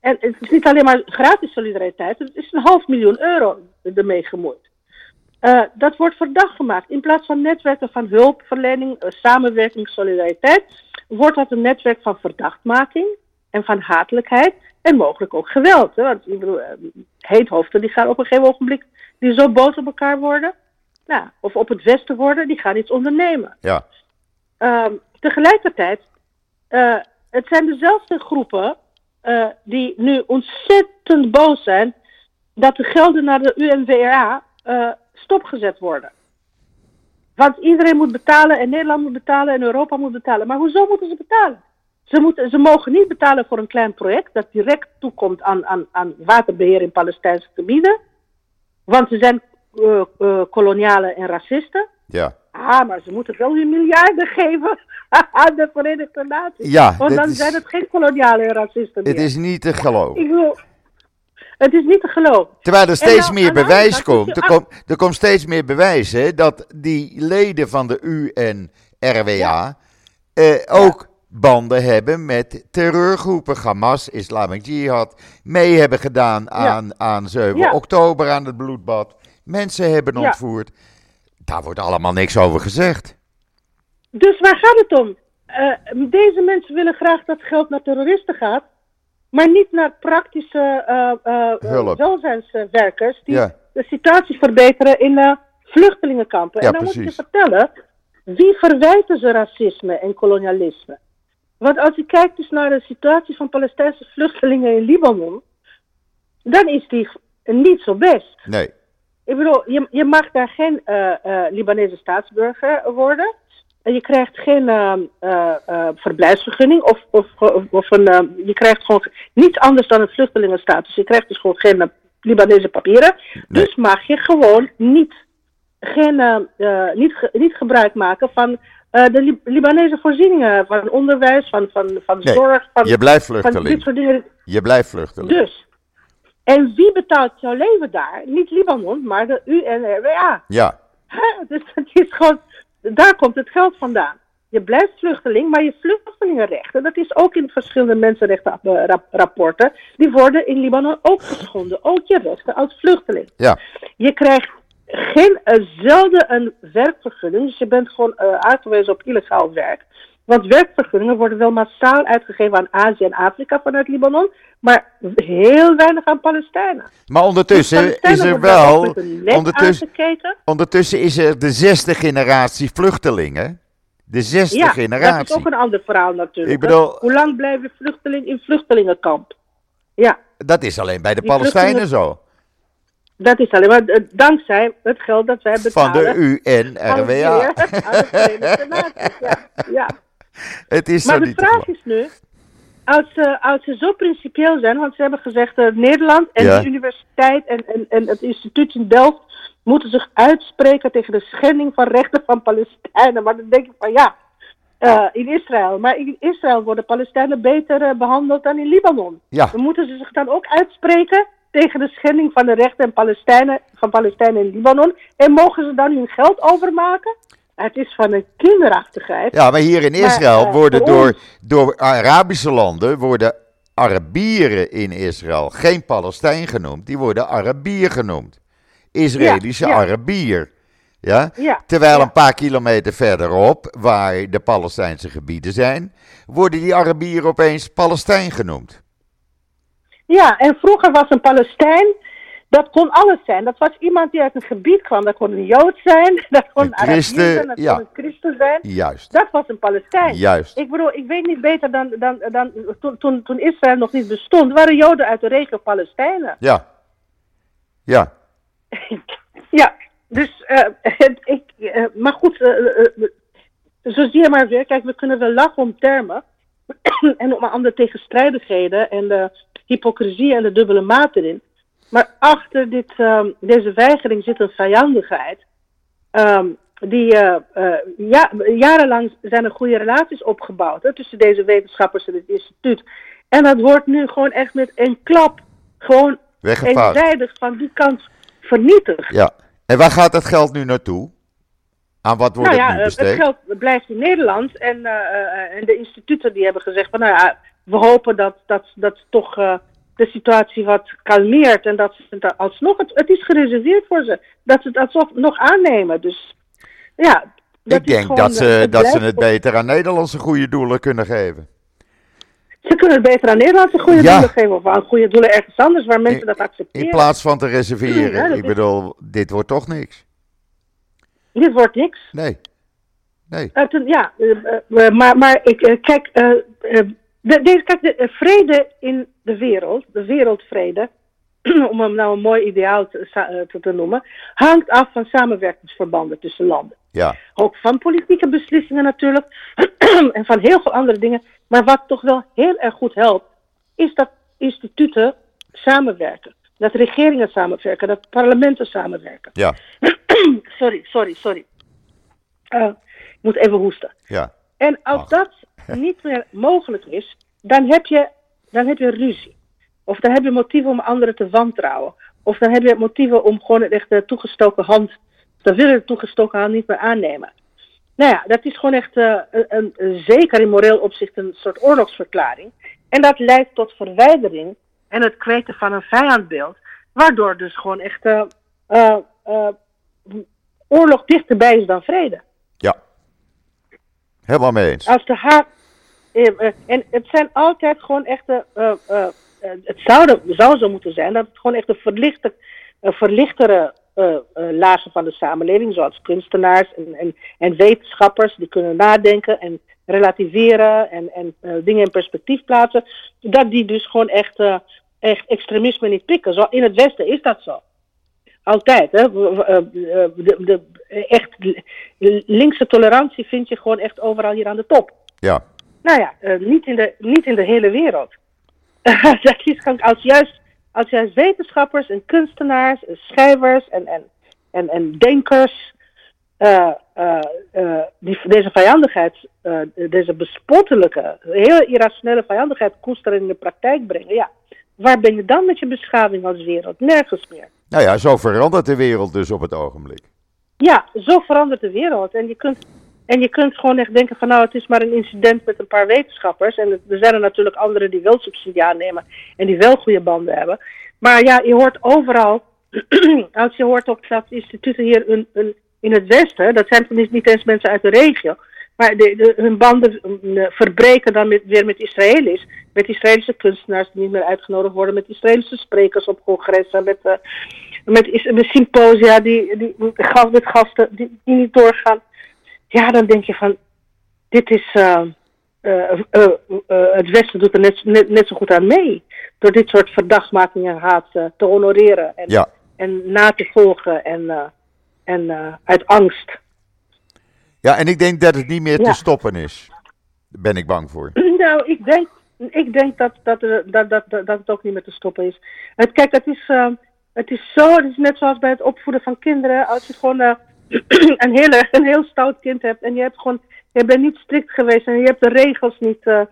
En het is niet alleen maar gratis solidariteit, het is een half miljoen euro ermee gemoeid. Eh, dat wordt verdacht gemaakt. In plaats van netwerken van hulpverlening, samenwerking, solidariteit, wordt dat een netwerk van verdachtmaking en van hatelijkheid en mogelijk ook geweld. Hè? Want ik bedoel, heethoofden die gaan op een gegeven ogenblik, die zo boos op elkaar worden, nou, of op het Westen worden, die gaan iets ondernemen. ja, Ehm, tegelijkertijd, eh, het zijn dezelfde groepen eh, die nu ontzettend boos zijn dat de gelden naar de UNWRA eh, stopgezet worden. Want iedereen moet betalen en Nederland moet betalen en Europa moet betalen. Maar hoezo moeten ze betalen? Ze, moeten, ze mogen niet betalen voor een klein project dat direct toekomt aan, aan, aan waterbeheer in Palestijnse gebieden. Want ze zijn kolonialen en racisten. ja. Ah, maar ze moeten wel weer miljarden geven aan de Verenigde Naties. Ja, Want dan is- zijn het geen koloniale racisten meer. Het is niet te geloven. Ik bedoel, het is niet te geloven. Terwijl er steeds nou, meer bewijs komt. Er, er komt steeds meer bewijs hè, dat die leden van de UNRWA eh, ook banden hebben met terreurgroepen. Hamas, Islamic Jihad, mee hebben gedaan aan, aan 7 Ja. oktober, aan het bloedbad. Mensen hebben ontvoerd. Daar wordt allemaal niks over gezegd. Dus waar gaat het om? Eh, deze mensen willen graag dat geld naar terroristen gaat, maar niet naar praktische eh, Hulp. welzijnswerkers die Ja. de situatie verbeteren in vluchtelingenkampen. Ja, en dan moet je vertellen, wie verwijten ze racisme en kolonialisme? Want als je kijkt dus naar de situatie van Palestijnse vluchtelingen in Libanon, dan is die niet zo best. Nee. Ik bedoel, je, je mag daar geen eh, eh, Libanese staatsburger worden. En je krijgt geen eh, eh, verblijfsvergunning. Of, of, of, of een, eh, je krijgt gewoon niets anders dan een vluchtelingenstatus. Je krijgt dus gewoon geen Libanese papieren. Nee. Dus mag je gewoon niet, geen, eh, eh, niet, niet gebruik maken van de Lib- Libanese voorzieningen. Van onderwijs, van, van, van Nee, zorg, van, Je blijft van dit vluchteling. soort dingen. Je blijft vluchteling. Dus. En wie betaalt jouw leven daar? Niet Libanon, maar de UNRWA. Ja? Dus het is gewoon, daar komt het geld vandaan. Je blijft vluchteling, maar je vluchtelingenrechten, dat is ook in verschillende mensenrechtenrapporten, die worden in Libanon ook geschonden. Ook je rechten als vluchteling. ja, Je krijgt geen, eh, zelden een werkvergunning, dus je bent gewoon uitgewezen op illegaal werk. Want werkvergunningen worden wel massaal uitgegeven aan Azië en Afrika vanuit Libanon, maar heel weinig aan Palestijnen. maar ondertussen Dus Palestijnen is er wel. Ondertussen, ondertussen is er de zesde generatie vluchtelingen. De zesde Ja, dat generatie. is ook een ander verhaal natuurlijk. Ik bedoel- hè. Hoe lang blijf je vluchteling in vluchtelingenkamp? Ja, Dat is alleen bij de Die Palestijnen zo. dat is alleen maar eh, dankzij het geld dat wij Van betalen. de UNRWA. aan de-. Ja, ja. Het is zo Maar de niet vraag is nu, als ze, als ze zo principieel zijn, want ze hebben gezegd uh, Nederland en Ja. de universiteit en, en, en het instituut in Delft moeten zich uitspreken tegen de schending van rechten van Palestijnen. Maar dan denk ik van ja, eh, in Israël. Maar in Israël worden Palestijnen beter eh, behandeld dan in Libanon. Ja, Dan moeten ze zich dan ook uitspreken tegen de schending van de rechten en Palestijnen, van Palestijnen in Libanon. En mogen ze dan hun geld overmaken? Het is van een kinderachtigheid. ja maar hier in Maar, Israël eh, worden door, ons- door Arabische landen worden Arabieren in Israël geen Palestijn genoemd, die worden Arabier genoemd. Israëlische Ja, ja. Arabier. Ja? Ja, Terwijl een paar kilometer verderop, waar de Palestijnse gebieden zijn, worden die Arabieren opeens Palestijn genoemd. Ja, en vroeger was een Palestijn, dat kon alles zijn. Dat was iemand die uit een gebied kwam. Dat kon een Jood zijn, dat kon Een Arabier christen, zijn, dat ja. kon een christen zijn. Juist. Dat was een Palestijn. Juist. Ik bedoel, ik weet niet beter dan, dan, dan toen, toen, toen Israël nog niet bestond, waren Joden uit de regio Palestijnen. Ja. Ja. ja, dus, eh, ik, eh, maar goed, eh, zo zie je maar weer, kijk, we kunnen wel lachen om termen en om andere tegenstrijdigheden en de hypocrisie en de dubbele maat erin. Maar achter dit, ehm, deze weigering zit een vijandigheid. ehm, die eh, eh, ja, jarenlang zijn er goede relaties opgebouwd hè, tussen deze wetenschappers en het instituut. En dat wordt nu gewoon echt met een klap gewoon eenzijdig van die kant vernietigd. Ja. En waar gaat dat geld nu naartoe? Aan wat wordt nou ja, het nu eh, het besteed? geld blijft in Nederland en, eh, eh, en de instituten die hebben gezegd van nou ja, we hopen dat, dat, dat toch eh, de situatie wat kalmeert en dat ze het alsnog, het, het is gereserveerd voor ze, dat ze het alsnog nog aannemen. Dus ja, dat Ik denk dat, eh, ze, dat ze het beter aan Nederlandse goede doelen kunnen geven. Ze kunnen het beter aan Nederlandse goede Ja. doelen geven of aan goede doelen ergens anders waar mensen In- dat accepteren. In plaats van te reserveren. Ja, Ik bedoel, dit wordt toch niks. Dit wordt niks. Nee. Nee. Uh, toen- ja, eh, eh, maar, maar ik, eh, kijk, eh, eh, de, deze, kijk, de eh, vrede in de wereld, de wereldvrede, om hem nou een mooi ideaal te, eh, te, te noemen, hangt af van samenwerkingsverbanden tussen landen. Ja. Ook van politieke beslissingen natuurlijk, en van heel veel andere dingen. Maar wat toch wel heel erg goed helpt, is dat instituten samenwerken. Dat regeringen samenwerken, dat parlementen samenwerken. Ja. sorry, sorry, sorry. Eh, ik moet even hoesten. Ja. En als Ach. dat niet meer mogelijk is, dan heb, je, dan heb je ruzie. Of dan heb je motieven om anderen te wantrouwen. Of dan heb je motieven om gewoon echt de toegestoken hand, dan willen de toegestoken hand niet meer aannemen. Nou ja, dat is gewoon echt eh, een, een, zeker in moreel opzicht een soort oorlogsverklaring. En dat leidt tot verwijdering en het kweten van een vijandbeeld. Waardoor dus gewoon echt eh, eh, oorlog dichterbij is dan vrede. Ja. Helemaal mee eens. Als de haat. eh, eh, En het zijn altijd gewoon echte. eh, het zou, zou zo moeten zijn dat het gewoon echt een verlichte, verlichtere eh, lagen van de samenleving, zoals kunstenaars en, en, en wetenschappers, die kunnen nadenken en relativeren en, en dingen in perspectief plaatsen, dat die dus gewoon echt, echt extremisme niet pikken. Zo, in het Westen is dat zo. Altijd, hè? We- eh, De, de, echt linkse tolerantie vind je gewoon echt overal hier aan de top. Ja. Nou ja, eh, niet, in de, niet in de hele wereld. dat is als juist, als juist wetenschappers en kunstenaars en schrijvers en, en, en, en denkers eh, eh, eh, die, deze vijandigheid, eh, deze bespottelijke, heel irrationele vijandigheid koesteren in de praktijk brengen. Ja, waar ben je dan met je beschaving als wereld? Nergens meer. Nou ja, zo verandert de wereld dus op het ogenblik. Ja, zo verandert de wereld. En je kunt, en je kunt gewoon echt denken van nou, het is maar een incident met een paar wetenschappers. En er zijn er natuurlijk anderen die wel subsidie aannemen en die wel goede banden hebben. Maar ja, je hoort overal, als je hoort ook dat instituten hier in, in, het Westen, dat zijn niet eens mensen uit de regio, maar de, de, hun banden eh, verbreken dan met, weer met Israëli's. Met Israëlische kunstenaars die niet meer uitgenodigd worden, met Israëlische sprekers op congressen, met, eh, met, symposia die, die, met gasten die, die niet doorgaan. Ja, dan denk je van, dit is, eh, het Westen doet er net, net, net zo goed aan mee. Door dit soort verdachtmakingen en haat te honoreren en, Ja. en na te volgen en, en uit angst. Ja, en ik denk dat het niet meer te stoppen is. Daar ben ik bang voor. Nou, ik denk, ik denk dat, dat, er- dat, dat, dat, dat het ook niet meer te stoppen is. Het, kijk, het is, eh, het is zo, het is net zoals bij het opvoeden van kinderen. Als je gewoon eh, een, hele, een heel stout kind hebt en je hebt gewoon Je bent niet strikt geweest en je hebt de regels niet uh,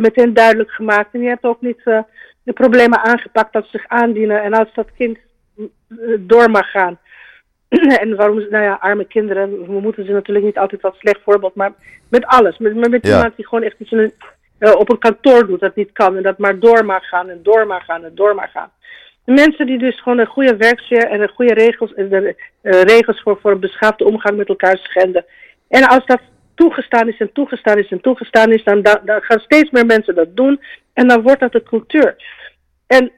meteen duidelijk gemaakt. En je hebt ook niet uh, de problemen aangepakt dat ze zich aandienen. En als dat kind door mag gaan. en waarom, nou ja, arme kinderen, we moeten ze natuurlijk niet altijd wat slecht voorbeeld, maar met alles. Met, met Ja. iemand die gewoon echt iets een, eh, op een kantoor doet dat niet kan en dat maar door mag gaan en door mag gaan en door mag gaan. De mensen die dus gewoon een goede werksfeer en een goede regels, en de, eh, regels voor, voor een beschaafde omgang met elkaar schenden. En als dat toegestaan is en toegestaan is en toegestaan is, dan, dan, dan gaan steeds meer mensen dat doen en dan wordt dat de cultuur. En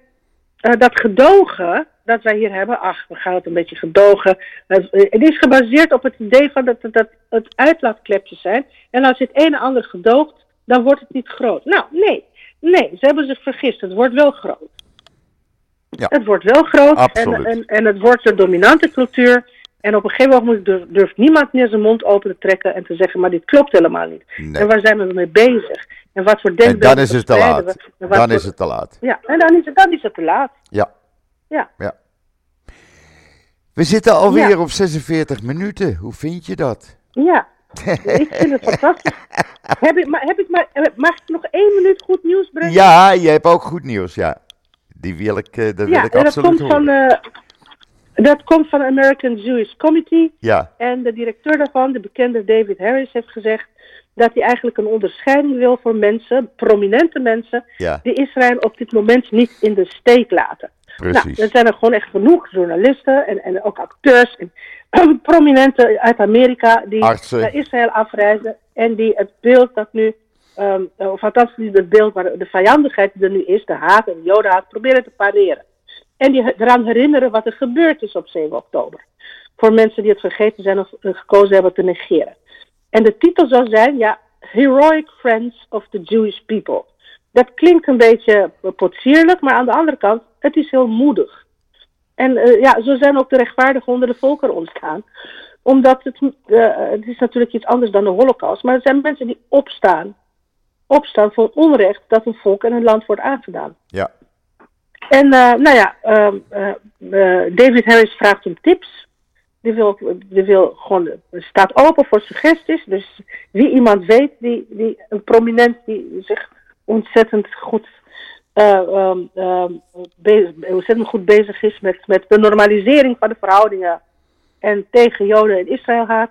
eh, dat gedogen dat wij hier hebben, ach, we gaan het een beetje gedogen. Het, is gebaseerd op het idee van dat, dat, het uitlaatklepjes zijn. En als je het een en ander gedoogt, dan wordt het niet groot. Nou, nee. Nee, ze hebben zich vergist. Het wordt wel groot. Ja. Het wordt wel groot en, Absoluut. en, en het wordt de dominante cultuur. En op een gegeven moment durf- durft niemand meer zijn mond open te trekken en te zeggen, maar dit klopt helemaal niet. Nee. En waar zijn we mee bezig? En wat voor En denkbeelden dan is het te laat. En Dan is het te laat. Ja, en dan is het, dan is het te laat. Ja. Ja. ja. We zitten alweer Ja. op 46 minuten. Hoe vind je dat? Ja, ik vind het fantastisch. Heb ik, maar, heb ik maar, eh, mag ik nog één minuut goed nieuws brengen? Ja, je hebt ook goed nieuws, ja. Die wil ik, eh, dat wil ik en dat absoluut komt, van, horen. eh, dat komt van American Jewish Committee. Ja, En de directeur daarvan, de bekende David Harris, heeft gezegd dat hij eigenlijk een onderscheiding wil voor mensen, prominente mensen, ja, die Israël op dit moment niet in de steek laten. Nou, er zijn er gewoon echt genoeg journalisten en, en ook acteurs en prominenten uit Amerika die Artsen. naar Israël afreizen en die het beeld dat nu, ehm, of althans niet het beeld, maar de vijandigheid die er nu is, de haat en de jodenhaat, proberen te pareren. En die eraan herinneren wat er gebeurd is op 7 oktober. Voor mensen die het vergeten zijn of eh, gekozen hebben te negeren. En de titel zou zijn, ja, Heroic Friends of the Jewish People. Dat klinkt een beetje eh, potsierlijk, maar aan de andere kant, het is heel moedig. En eh, ja, zo zijn ook de rechtvaardigen onder de volkeren ontstaan. Omdat het, eh, het is natuurlijk iets anders dan de holocaust. Maar er zijn mensen die opstaan. Opstaan voor onrecht dat een volk en een land wordt aangedaan. Ja, En eh, nou ja, ehm, eh, eh, David Harris vraagt om tips. Die wil, die wil gewoon, staat open voor suggesties. Dus wie iemand weet, die, die, een prominent die zich ontzettend goed, eh, ehm, ehm, bezig, ontzettend goed bezig is met, met de normalisering van de verhoudingen en tegen Joden en Israël haat.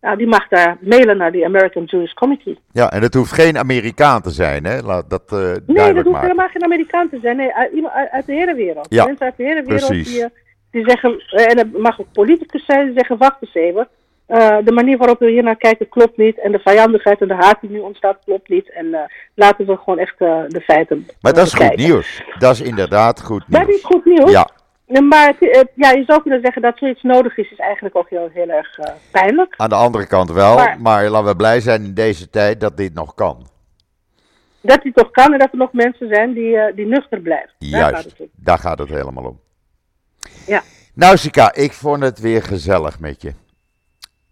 Nou, die mag daar mailen naar de American Jewish Committee. ja, en het hoeft geen Amerikaan te zijn, hè? Laat dat eh Nee, dat hoeft maken. helemaal geen Amerikaan te zijn. Nee, uit, iemand uit, de hele wereld. Ja, Mensen uit de hele wereld precies. die, eh, die zeggen, en het mag ook politicus zijn, die zeggen, wacht eens even. Eh, de manier waarop we hier naar kijken klopt niet. En de vijandigheid en de haat die nu ontstaat klopt niet. En eh, laten we gewoon echt eh, de feiten Maar dat is goed nieuws. Dat is inderdaad goed Dat is nieuws. goed nieuws. Ja, Maar het, ja, je zou kunnen zeggen dat zoiets nodig is, is eigenlijk ook heel, heel erg pijnlijk. aan de andere kant wel. Maar- Maar laten we blij zijn in deze tijd dat dit nog kan. Dat die toch kan en dat er nog mensen zijn die, die nuchter blijven. Daar gaat Juist, het om. daar gaat het helemaal om. Ja. Nou, Sika, ik vond het weer gezellig met je.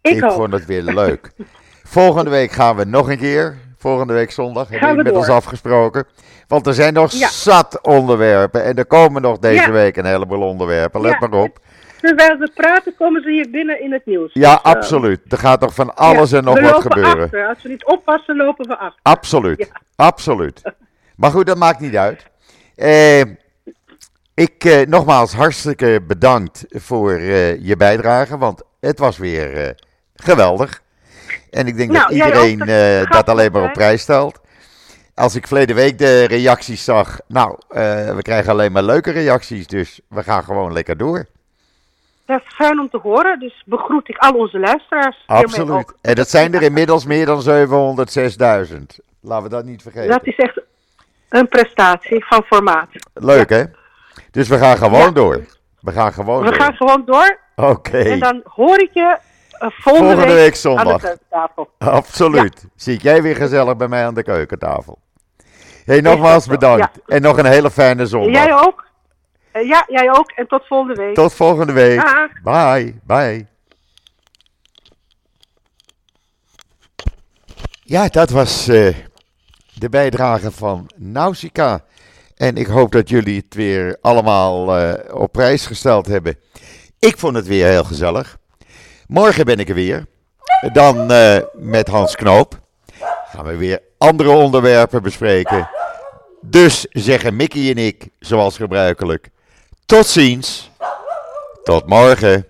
Ik, vond het weer leuk. Volgende week gaan we nog een keer. Volgende week zondag hebben we met ons afgesproken. Want er zijn nog Ja. zat onderwerpen. En er komen nog deze Ja. week een heleboel onderwerpen. Let Ja. maar op. Terwijl we praten, komen ze hier binnen in het nieuws. Ja, Dus, eh, absoluut. Er gaat nog van alles en nog we wat gebeuren. Achter. Als we niet oppassen, lopen we achter. Absoluut. Absoluut. Maar goed, dat maakt niet uit. Eh, ik eh, nogmaals hartstikke bedankt voor eh, je bijdrage. Want het was weer eh, geweldig. En ik denk Nou, dat iedereen ook. Dat eh, dat alleen maar op prijs stelt. Als ik verleden week de reacties zag. Nou, eh, we krijgen alleen maar leuke reacties. Dus we gaan gewoon lekker door. Dat is fijn om te horen, dus begroet ik al onze luisteraars. Absoluut. En dat zijn er inmiddels meer dan 706.000. Laten we dat niet vergeten. Dat is echt een prestatie van formaat. Leuk hè? Dus we gaan gewoon Ja. door. We gaan gewoon We door. gaan gewoon door Oké, en dan hoor ik je volgende, Volgende week aan de zondag. keukentafel. absoluut. Zit jij weer gezellig bij mij aan de keukentafel. hey, nogmaals bedankt. En nog een hele fijne zondag. Jij ook? Eh, ja, jij ook. En tot volgende week. Tot volgende week. Dag. Bye. Bye. Ja, dat was eh, de bijdrage van Nausicaa. En ik hoop dat jullie het weer allemaal eh, op prijs gesteld hebben. Ik vond het weer heel gezellig. Morgen ben ik er weer. dan eh, met Hans Knoop. Gaan we weer andere onderwerpen bespreken. Dus zeggen Mickey en ik, zoals gebruikelijk, tot ziens. Tot morgen.